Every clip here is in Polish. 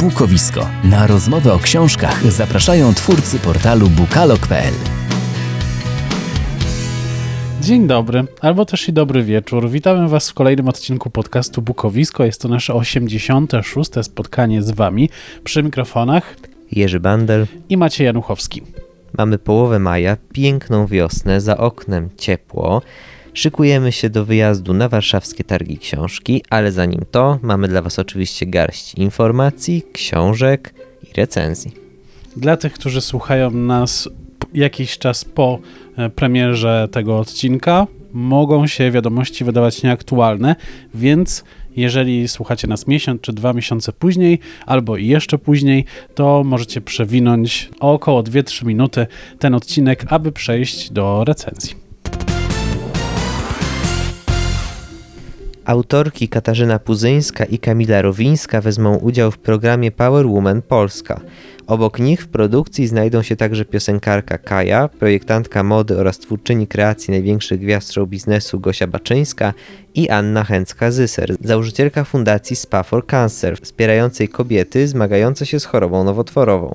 Bukowisko. Na rozmowę o książkach zapraszają twórcy portalu bukalog.pl. Dzień dobry, albo też i dobry wieczór. Witamy Was w kolejnym odcinku podcastu Bukowisko. Jest to nasze 86. spotkanie z Wami przy mikrofonach Jerzy Bandel. i Maciej Januchowski. Mamy połowę maja, piękną wiosnę, za oknem ciepło. Szykujemy się do wyjazdu na warszawskie targi książki, ale zanim to, mamy dla Was oczywiście garść informacji, książek i recenzji. Dla tych, którzy słuchają nas jakiś czas po e, premierze tego odcinka, mogą się wiadomości wydawać nieaktualne, więc jeżeli słuchacie nas miesiąc czy dwa miesiące później, albo jeszcze później, to możecie przewinąć o około 2-3 minuty ten odcinek, aby przejść do recenzji. Autorki Katarzyna Puzyńska i Kamila Rowińska wezmą udział w programie Power Woman Polska. Obok nich w produkcji znajdą się także piosenkarka Kaja, projektantka mody oraz twórczyni kreacji największych gwiazd show biznesu Gosia Baczyńska i Anna Chęcka-Zyser, założycielka fundacji Spa for Cancer, wspierającej kobiety zmagające się z chorobą nowotworową.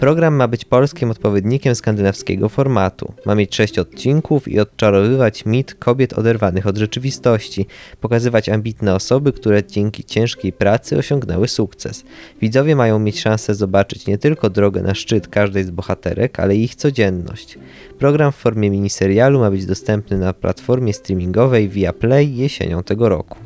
Program ma być polskim odpowiednikiem skandynawskiego formatu. Ma mieć sześć odcinków i odczarowywać mit kobiet oderwanych od rzeczywistości, pokazywać ambitne osoby, które dzięki ciężkiej pracy osiągnęły sukces. Widzowie mają mieć szansę zobaczyć nie tylko drogę na szczyt każdej z bohaterek, ale ich codzienność. Program w formie miniserialu ma być dostępny na platformie streamingowej Viaplay jesienią tego roku.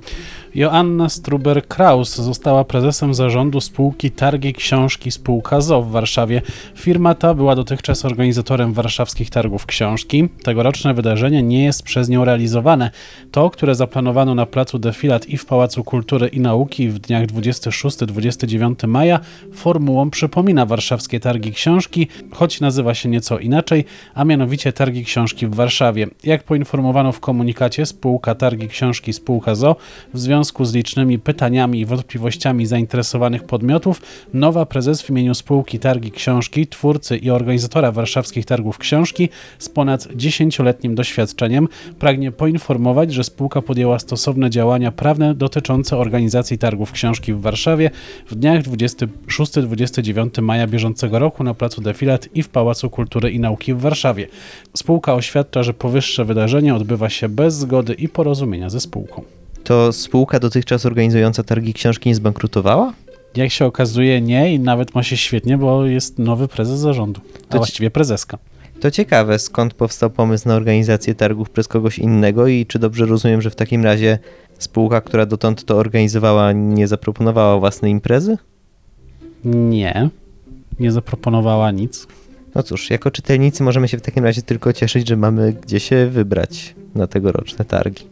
Joanna Struber-Kraus została prezesem zarządu spółki Targi Książki Spółka ZO w Warszawie. Firma ta była dotychczas organizatorem warszawskich targów książki. Tegoroczne wydarzenie nie jest przez nią realizowane. To, które zaplanowano na placu Defilat i w Pałacu Kultury i Nauki w dniach 26-29 maja, formułą przypomina warszawskie targi książki, choć nazywa się nieco inaczej, a mianowicie Targi Książki w Warszawie. Jak poinformowano w komunikacie, spółka Targi Książki Spółka ZO w związku z licznymi pytaniami i wątpliwościami zainteresowanych podmiotów, nowa prezes w imieniu spółki Targi Książki, twórcy i organizatora warszawskich targów książki z ponad 10-letnim doświadczeniem pragnie poinformować, że spółka podjęła stosowne działania prawne dotyczące organizacji targów książki w Warszawie w dniach 26-29 maja bieżącego roku na placu Defilat i w Pałacu Kultury i Nauki w Warszawie. Spółka oświadcza, że powyższe wydarzenie odbywa się bez zgody i porozumienia ze spółką. To spółka dotychczas organizująca targi książki nie zbankrutowała? Jak się okazuje, nie i nawet ma się świetnie, bo jest nowy prezes zarządu, a ci- właściwie prezeska. To ciekawe, skąd powstał pomysł na organizację targów przez kogoś innego i czy dobrze rozumiem, że w takim razie spółka, która dotąd to organizowała, nie zaproponowała własnej imprezy? Nie, nie zaproponowała nic. No cóż, jako czytelnicy możemy się w takim razie tylko cieszyć, że mamy gdzie się wybrać na tegoroczne targi.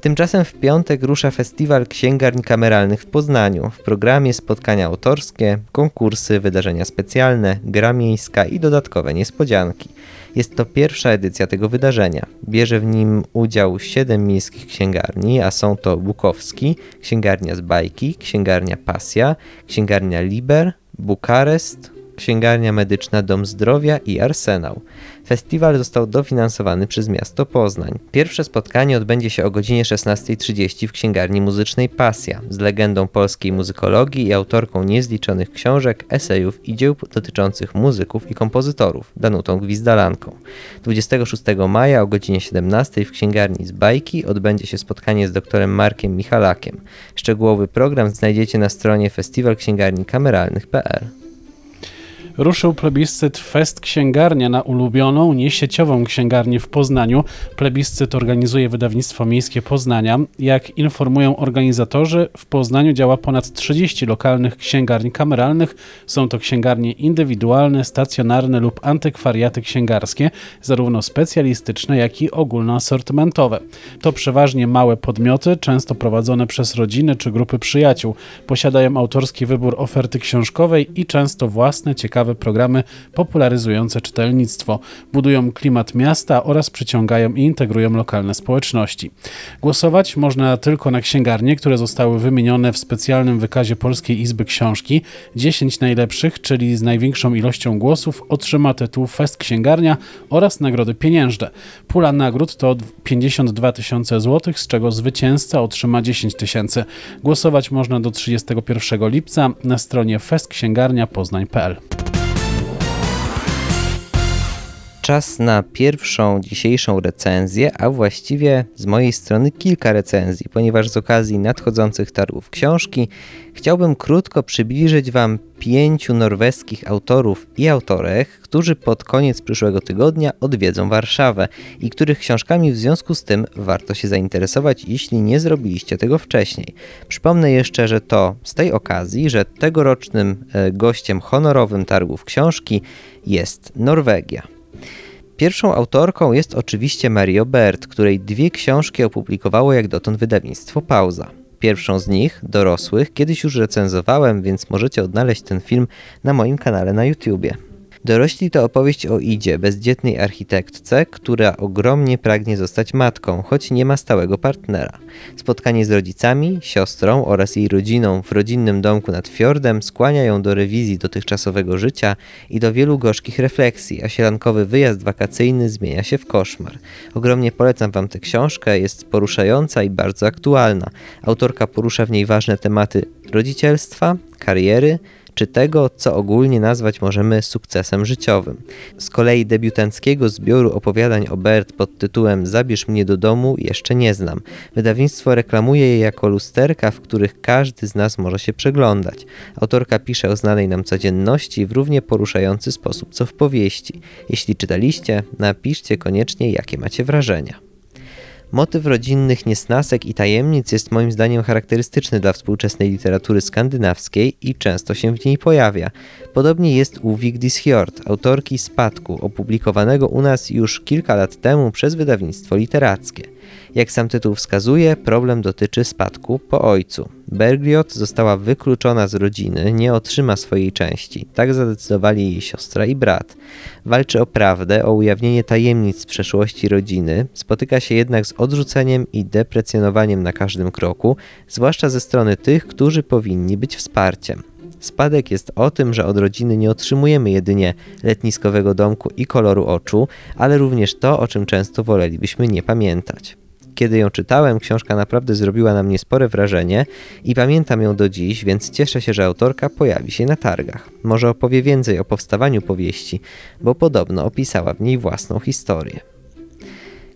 Tymczasem w piątek rusza festiwal księgarni kameralnych w Poznaniu. W programie spotkania autorskie, konkursy, wydarzenia specjalne, gra miejska i dodatkowe niespodzianki. Jest to pierwsza edycja tego wydarzenia. Bierze w nim udział siedem miejskich księgarni, a są to Bukowski, księgarnia z bajki, księgarnia Pasja, księgarnia Liber, Bukarest, księgarnia medyczna Dom Zdrowia i Arsenał. Festiwal został dofinansowany przez miasto Poznań. Pierwsze spotkanie odbędzie się o godzinie 16.30 w księgarni muzycznej Pasja z legendą polskiej muzykologii i autorką niezliczonych książek, esejów i dzieł dotyczących muzyków i kompozytorów, Danutą Gwizdalanką. 26 maja o godzinie 17 w księgarni z Bajki odbędzie się spotkanie z doktorem Markiem Michalakiem. Szczegółowy program znajdziecie na stronie festiwalksięgarnikameralnych.pl. Ruszył plebiscyt Fest Księgarnia na ulubioną, niesieciową księgarnię w Poznaniu. Plebiscyt organizuje wydawnictwo miejskie Poznania. Jak informują organizatorzy, w Poznaniu działa ponad 30 lokalnych księgarni kameralnych. Są to księgarnie indywidualne, stacjonarne lub antykwariaty księgarskie, zarówno specjalistyczne, jak i ogólnoasortymentowe. To przeważnie małe podmioty, często prowadzone przez rodziny czy grupy przyjaciół. Posiadają autorski wybór oferty książkowej i często własne, ciekawe ciekawe programy popularyzujące czytelnictwo, budują klimat miasta oraz przyciągają i integrują lokalne społeczności. Głosować można tylko na księgarnie, które zostały wymienione w specjalnym wykazie Polskiej Izby Książki. 10 najlepszych, czyli z największą ilością głosów, otrzyma tytuł Fest Księgarnia oraz nagrody pieniężne. Pula nagród to 52 tysiące złotych, z czego zwycięzca otrzyma 10 tysięcy. Głosować można do 31 lipca na stronie festksięgarniapoznań.pl. Czas na pierwszą dzisiejszą recenzję, a właściwie z mojej strony kilka recenzji, ponieważ z okazji nadchodzących targów książki chciałbym krótko przybliżyć Wam pięciu norweskich autorów i autorek, którzy pod koniec przyszłego tygodnia odwiedzą Warszawę i których książkami w związku z tym warto się zainteresować, jeśli nie zrobiliście tego wcześniej. Przypomnę jeszcze, że to z tej okazji, że tegorocznym e, gościem honorowym targów książki jest Norwegia. Pierwszą autorką jest oczywiście Mario Bert, której dwie książki opublikowało jak dotąd wydawnictwo Pauza. Pierwszą z nich, dorosłych, kiedyś już recenzowałem, więc możecie odnaleźć ten film na moim kanale na YouTubie. Dorośli to opowieść o Idzie, bezdzietnej architektce, która ogromnie pragnie zostać matką, choć nie ma stałego partnera. Spotkanie z rodzicami, siostrą oraz jej rodziną w rodzinnym domku nad fiordem skłania ją do rewizji dotychczasowego życia i do wielu gorzkich refleksji, a sielankowy wyjazd wakacyjny zmienia się w koszmar. Ogromnie polecam Wam tę książkę, jest poruszająca i bardzo aktualna. Autorka porusza w niej ważne tematy rodzicielstwa, kariery, czy tego, co ogólnie nazwać możemy sukcesem życiowym. Z kolei debiutanckiego zbioru opowiadań o Bert pod tytułem Zabierz mnie do domu jeszcze nie znam. Wydawnictwo reklamuje je jako lusterka, w których każdy z nas może się przeglądać. Autorka pisze o znanej nam codzienności w równie poruszający sposób co w powieści. Jeśli czytaliście, napiszcie koniecznie jakie macie wrażenia. Motyw rodzinnych niesnasek i tajemnic jest moim zdaniem charakterystyczny dla współczesnej literatury skandynawskiej i często się w niej pojawia. Podobnie jest u Vigdis Hjort, autorki Spadku, opublikowanego u nas już kilka lat temu przez wydawnictwo literackie. Jak sam tytuł wskazuje, problem dotyczy spadku po ojcu. Bergliot została wykluczona z rodziny, nie otrzyma swojej części. Tak zadecydowali jej siostra i brat. Walczy o prawdę, o ujawnienie tajemnic przeszłości rodziny, spotyka się jednak z odrzuceniem i deprecjonowaniem na każdym kroku, zwłaszcza ze strony tych, którzy powinni być wsparciem. Spadek jest o tym, że od rodziny nie otrzymujemy jedynie letniskowego domku i koloru oczu, ale również to, o czym często wolelibyśmy nie pamiętać. Kiedy ją czytałem, książka naprawdę zrobiła na mnie spore wrażenie i pamiętam ją do dziś, więc cieszę się, że autorka pojawi się na targach. Może opowie więcej o powstawaniu powieści, bo podobno opisała w niej własną historię.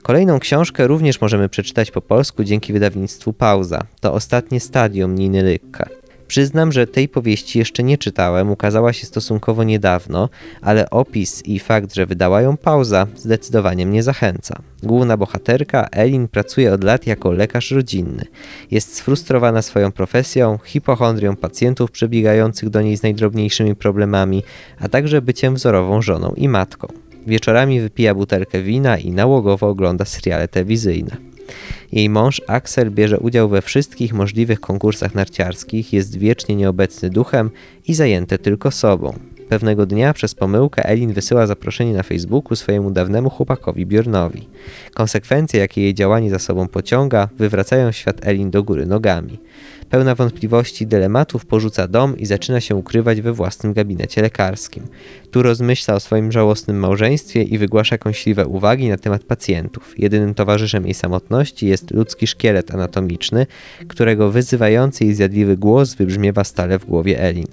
Kolejną książkę również możemy przeczytać po polsku dzięki wydawnictwu Pauza. To ostatnie stadium Niny Lykka. Przyznam, że tej powieści jeszcze nie czytałem, ukazała się stosunkowo niedawno, ale opis i fakt, że wydała ją pauza, zdecydowanie mnie zachęca. Główna bohaterka, Elin, pracuje od lat jako lekarz rodzinny. Jest sfrustrowana swoją profesją, hipochondrią pacjentów przebiegających do niej z najdrobniejszymi problemami, a także byciem wzorową żoną i matką. Wieczorami wypija butelkę wina i nałogowo ogląda seriale telewizyjne. Jej mąż Axel bierze udział we wszystkich możliwych konkursach narciarskich, jest wiecznie nieobecny duchem i zajęty tylko sobą. Pewnego dnia przez pomyłkę Elin wysyła zaproszenie na Facebooku swojemu dawnemu chłopakowi Bjornowi. Konsekwencje, jakie jej działanie za sobą pociąga, wywracają świat Elin do góry nogami. Pełna wątpliwości i dylematów porzuca dom i zaczyna się ukrywać we własnym gabinecie lekarskim. Tu rozmyśla o swoim żałosnym małżeństwie i wygłasza kąśliwe uwagi na temat pacjentów. Jedynym towarzyszem jej samotności jest ludzki szkielet anatomiczny, którego wyzywający i zjadliwy głos wybrzmiewa stale w głowie Elin.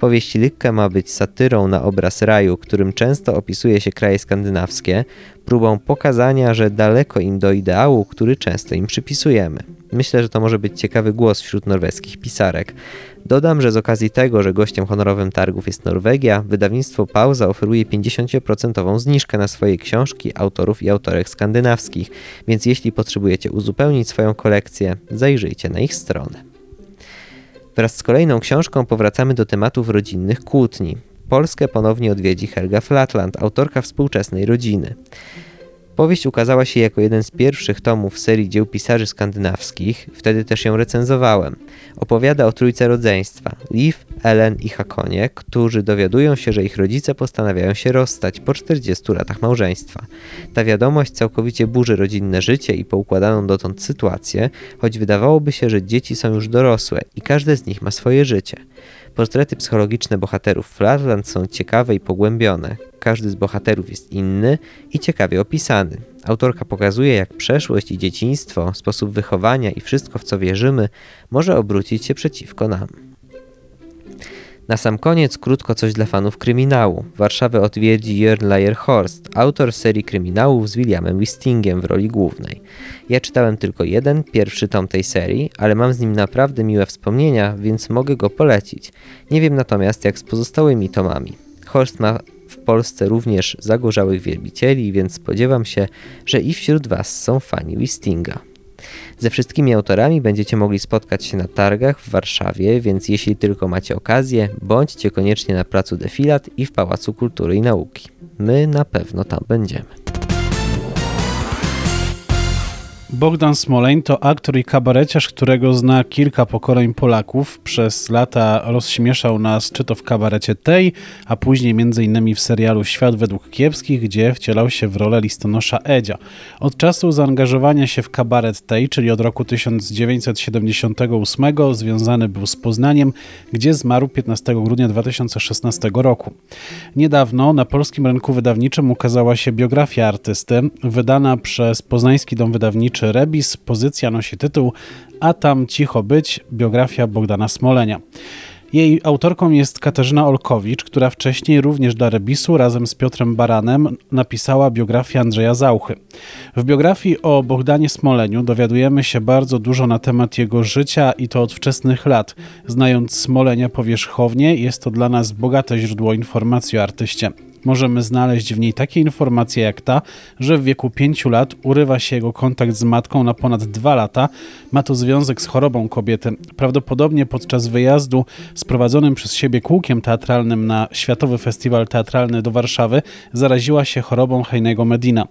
Powieść Lykka ma być satyrą na obraz raju, którym często opisuje się kraje skandynawskie, próbą pokazania, że daleko im do ideału, który często im przypisujemy. Myślę, że to może być ciekawy głos wśród norweskich pisarek. Dodam, że z okazji tego, że gościem honorowym targów jest Norwegia, wydawnictwo Pauza oferuje 50% zniżkę na swoje książki autorów i autorek skandynawskich, więc jeśli potrzebujecie uzupełnić swoją kolekcję, zajrzyjcie na ich stronę. Wraz z kolejną książką powracamy do tematów rodzinnych kłótni. Polskę ponownie odwiedzi Helga Flatland, autorka współczesnej rodziny. Powieść ukazała się jako jeden z pierwszych tomów serii dzieł pisarzy skandynawskich, wtedy też ją recenzowałem. Opowiada o trójce rodzeństwa: Liv, Ellen i Hakonie, którzy dowiadują się, że ich rodzice postanawiają się rozstać po 40 latach małżeństwa. Ta wiadomość całkowicie burzy rodzinne życie i poukładaną dotąd sytuację, choć wydawałoby się, że dzieci są już dorosłe i każde z nich ma swoje życie. Portrety psychologiczne bohaterów Flatland są ciekawe i pogłębione. Każdy z bohaterów jest inny i ciekawie opisany. Autorka pokazuje, jak przeszłość i dzieciństwo, sposób wychowania i wszystko, w co wierzymy, może obrócić się przeciwko nam. Na sam koniec krótko coś dla fanów kryminału. Warszawę odwiedzi Jörn Leierhorst, autor serii kryminałów z Williamem Wistingiem w roli głównej. Ja czytałem tylko jeden, pierwszy tom tej serii, ale mam z nim naprawdę miłe wspomnienia, więc mogę go polecić. Nie wiem natomiast jak z pozostałymi tomami. Horst ma w Polsce również zagorzałych wielbicieli, więc spodziewam się, że i wśród Was są fani Wistinga. Ze wszystkimi autorami będziecie mogli spotkać się na targach w Warszawie, więc jeśli tylko macie okazję, bądźcie koniecznie na placu Defilat i w Pałacu Kultury i Nauki. My na pewno tam będziemy. Bogdan Smoleń to aktor i kabareciarz, którego zna kilka pokoleń Polaków. Przez lata rozśmieszał nas czy to w kabarecie tej, a później m.in. w serialu Świat według kiepskich, gdzie wcielał się w rolę listonosza Edzia. Od czasu zaangażowania się w kabaret tej, czyli od roku 1978, związany był z Poznaniem, gdzie zmarł 15 grudnia 2016 roku. Niedawno na polskim rynku wydawniczym ukazała się biografia artysty, wydana przez Poznański Dom Wydawniczy czy Rebis. Pozycja nosi tytuł A tam cicho być biografia Bogdana Smolenia. Jej autorką jest Katarzyna Olkowicz, która wcześniej również dla Rebisu razem z Piotrem Baranem napisała biografię Andrzeja Zauchy. W biografii o Bogdanie Smoleniu dowiadujemy się bardzo dużo na temat jego życia i to od wczesnych lat. Znając Smolenia powierzchownie, jest to dla nas bogate źródło informacji o artyście. Możemy znaleźć w niej takie informacje jak ta, że w wieku 5 lat urywa się jego kontakt z matką na ponad 2 lata. Ma to związek z chorobą kobiety. Prawdopodobnie podczas wyjazdu z prowadzonym przez siebie kółkiem teatralnym na Światowy Festiwal Teatralny do Warszawy zaraziła się chorobą Heinego Medina.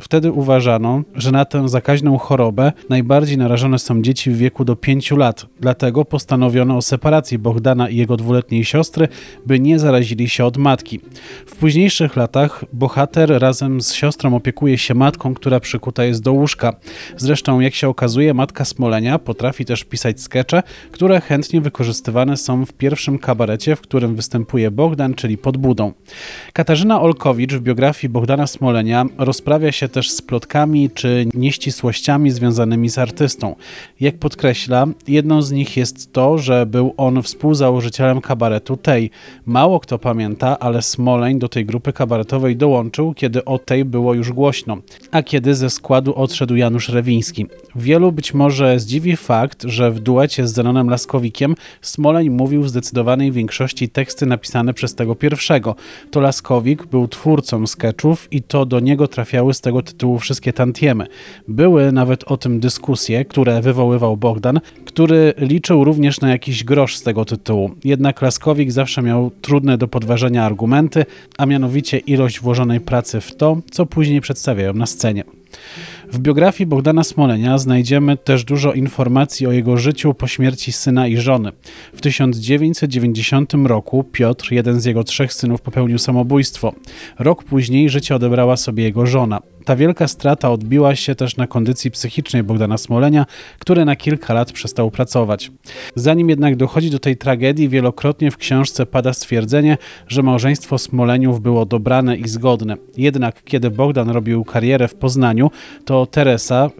Wtedy uważano, że na tę zakaźną chorobę najbardziej narażone są dzieci w wieku do 5 lat. Dlatego postanowiono o separacji Bogdana i jego dwuletniej siostry, by nie zarazili się od matki. W późniejszych latach bohater razem z siostrą opiekuje się matką, która przykuta jest do łóżka. Zresztą, jak się okazuje, matka Smolenia potrafi też pisać skecze, które chętnie wykorzystywane są w pierwszym kabarecie, w którym występuje Bogdan, czyli pod budą. Katarzyna Olkowicz w biografii Bogdana Smolenia rozprawia się też z plotkami czy nieścisłościami związanymi z artystą. Jak podkreśla, jedną z nich jest to, że był on współzałożycielem kabaretu Tej. Mało kto pamięta, ale Smoleń do tej grupy kabaretowej dołączył, kiedy o tej było już głośno, a kiedy ze składu odszedł Janusz Rewiński. Wielu być może zdziwi fakt, że w duecie z Zenonem Laskowikiem Smoleń mówił w zdecydowanej większości teksty napisane przez tego pierwszego. To Laskowik był twórcą sketchów i to do niego trafiały z tego tytułu wszystkie tantiemy. Były nawet o tym dyskusje, które wywoływał Bogdan, który liczył również na jakiś grosz z tego tytułu. Jednak Laskowik zawsze miał trudne do podważenia argumenty, a mianowicie ilość włożonej pracy w to, co później przedstawiają na scenie. W biografii Bogdana Smolenia znajdziemy też dużo informacji o jego życiu po śmierci syna i żony. W 1990 roku Piotr, jeden z jego trzech synów, popełnił samobójstwo. Rok później życie odebrała sobie jego żona. Ta wielka strata odbiła się też na kondycji psychicznej Bogdana Smolenia, który na kilka lat przestał pracować. Zanim jednak dochodzi do tej tragedii, wielokrotnie w książce pada stwierdzenie, że małżeństwo Smoleniów było dobrane i zgodne. Jednak kiedy Bogdan robił karierę w Poznaniu, to Teresa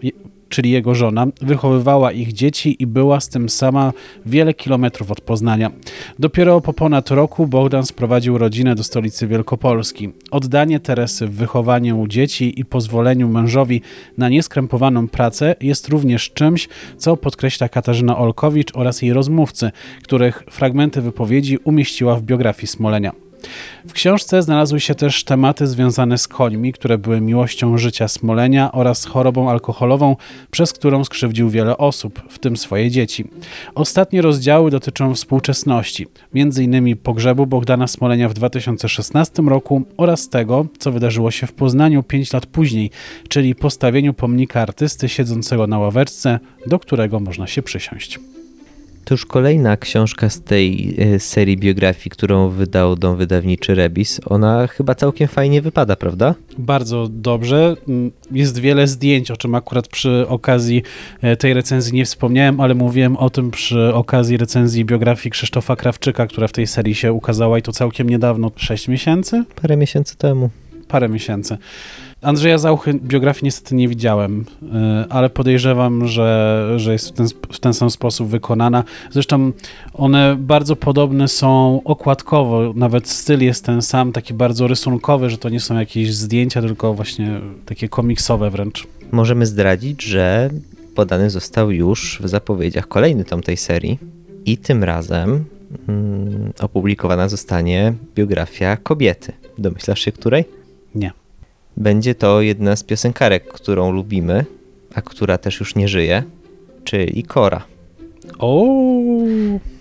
czyli jego żona, wychowywała ich dzieci i była z tym sama wiele kilometrów od Poznania. Dopiero po ponad roku Bogdan sprowadził rodzinę do stolicy Wielkopolski. Oddanie Teresy w wychowaniu dzieci i pozwoleniu mężowi na nieskrępowaną pracę jest również czymś, co podkreśla Katarzyna Olkowicz oraz jej rozmówcy, których fragmenty wypowiedzi umieściła w biografii Smolenia. W książce znalazły się też tematy związane z końmi, które były miłością życia Smolenia oraz chorobą alkoholową, przez którą skrzywdził wiele osób, w tym swoje dzieci. Ostatnie rozdziały dotyczą współczesności, m.in. pogrzebu Bogdana Smolenia w 2016 roku oraz tego, co wydarzyło się w Poznaniu 5 lat później, czyli postawieniu pomnika artysty siedzącego na ławeczce, do którego można się przysiąść. To już kolejna książka z tej e, serii biografii, którą wydał dom wydawniczy Rebis. Ona chyba całkiem fajnie wypada, prawda? Bardzo dobrze. Mm, Jest wiele zdjęć, o czym akurat przy okazji e, tej recenzji nie wspomniałem, ale mówiłem o tym przy okazji recenzji biografii Krzysztofa Krawczyka, która w tej serii się ukazała i to całkiem niedawno, 6 miesięcy? Parę miesięcy temu. Parę miesięcy. Andrzeja Zauchy biografii niestety nie widziałem, y, ale podejrzewam, że, że jest w ten, w ten sam sposób wykonana. Zresztą one bardzo podobne są okładkowo, nawet styl jest ten sam, taki bardzo rysunkowy, że to nie są jakieś zdjęcia, tylko właśnie takie komiksowe wręcz. Możemy zdradzić, że podany został już w zapowiedziach kolejny tom tej serii i tym razem mm, opublikowana zostanie biografia kobiety. Domyślasz się której? Będzie to jedna z piosenkarek, którą lubimy, a która też już nie żyje, czyli Kora. O,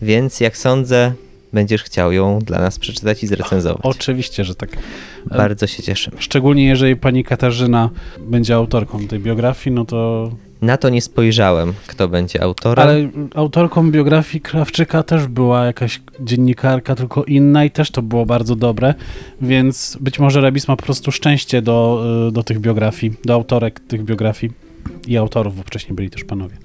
Więc jak sądzę, będziesz chciał ją dla nas przeczytać i zrecenzować. oczywiście, że tak. Bardzo się cieszymy. Szczególnie jeżeli pani Katarzyna będzie autorką tej biografii, no to Na to nie spojrzałem, kto będzie autorem. Ale autorką biografii Krawczyka też była jakaś dziennikarka, tylko inna i też to było bardzo dobre, więc być może Rebis ma po prostu szczęście do, y, do tych biografii, do autorek tych biografii i autorów, bo wcześniej byli też panowie.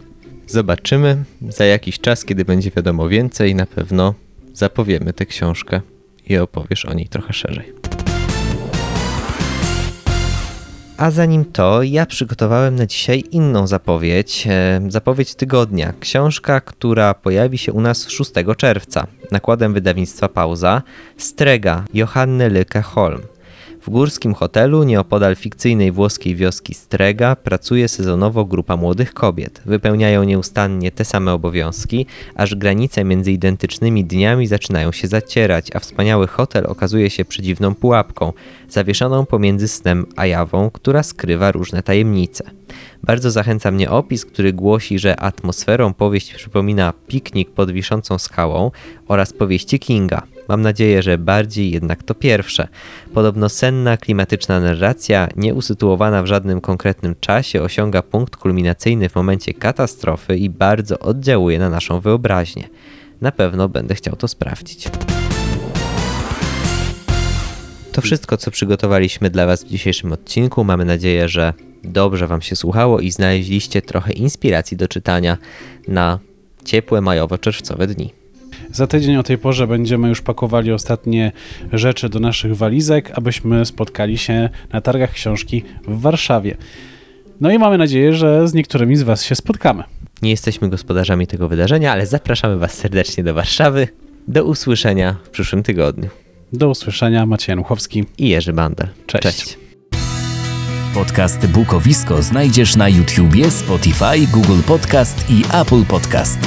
Zobaczymy za jakiś czas, kiedy będzie wiadomo więcej, na pewno zapowiemy tę książkę i opowiesz o niej trochę szerzej. A zanim to, ja przygotowałem na dzisiaj inną zapowiedź. e, Zapowiedź tygodnia. Książka, która pojawi się u nas 6 czerwca. Nakładem wydawnictwa Pauza. Strega Johanny Lyke Holm. W górskim hotelu nieopodal fikcyjnej włoskiej wioski Strega pracuje sezonowo grupa młodych kobiet. Wypełniają nieustannie te same obowiązki, aż granice między identycznymi dniami zaczynają się zacierać, a wspaniały hotel okazuje się przedziwną pułapką, zawieszoną pomiędzy snem a jawą, która skrywa różne tajemnice. Bardzo zachęca mnie opis, który głosi, że atmosferą powieść przypomina piknik pod wiszącą skałą oraz powieści Kinga. Mam nadzieję, że bardziej jednak to pierwsze. Podobno senna, klimatyczna narracja, nieusytuowana w żadnym konkretnym czasie, osiąga punkt kulminacyjny w momencie katastrofy i bardzo oddziałuje na naszą wyobraźnię. Na pewno będę chciał to sprawdzić. To wszystko, co przygotowaliśmy dla Was w dzisiejszym odcinku. Mamy nadzieję, że dobrze Wam się słuchało i znaleźliście trochę inspiracji do czytania na ciepłe majowo-czerwcowe dni. Za tydzień o tej porze będziemy już pakowali ostatnie rzeczy do naszych walizek, abyśmy spotkali się na targach książki w Warszawie. No i mamy nadzieję, że z niektórymi z Was się spotkamy. Nie jesteśmy gospodarzami tego wydarzenia, ale zapraszamy Was serdecznie do Warszawy. Do usłyszenia w przyszłym tygodniu. Do usłyszenia, Maciej Januchowski. I Jerzy Bandel. Cześć. Podcast Bukowisko znajdziesz na YouTubie, Spotify, Google Podcast i Apple Podcast.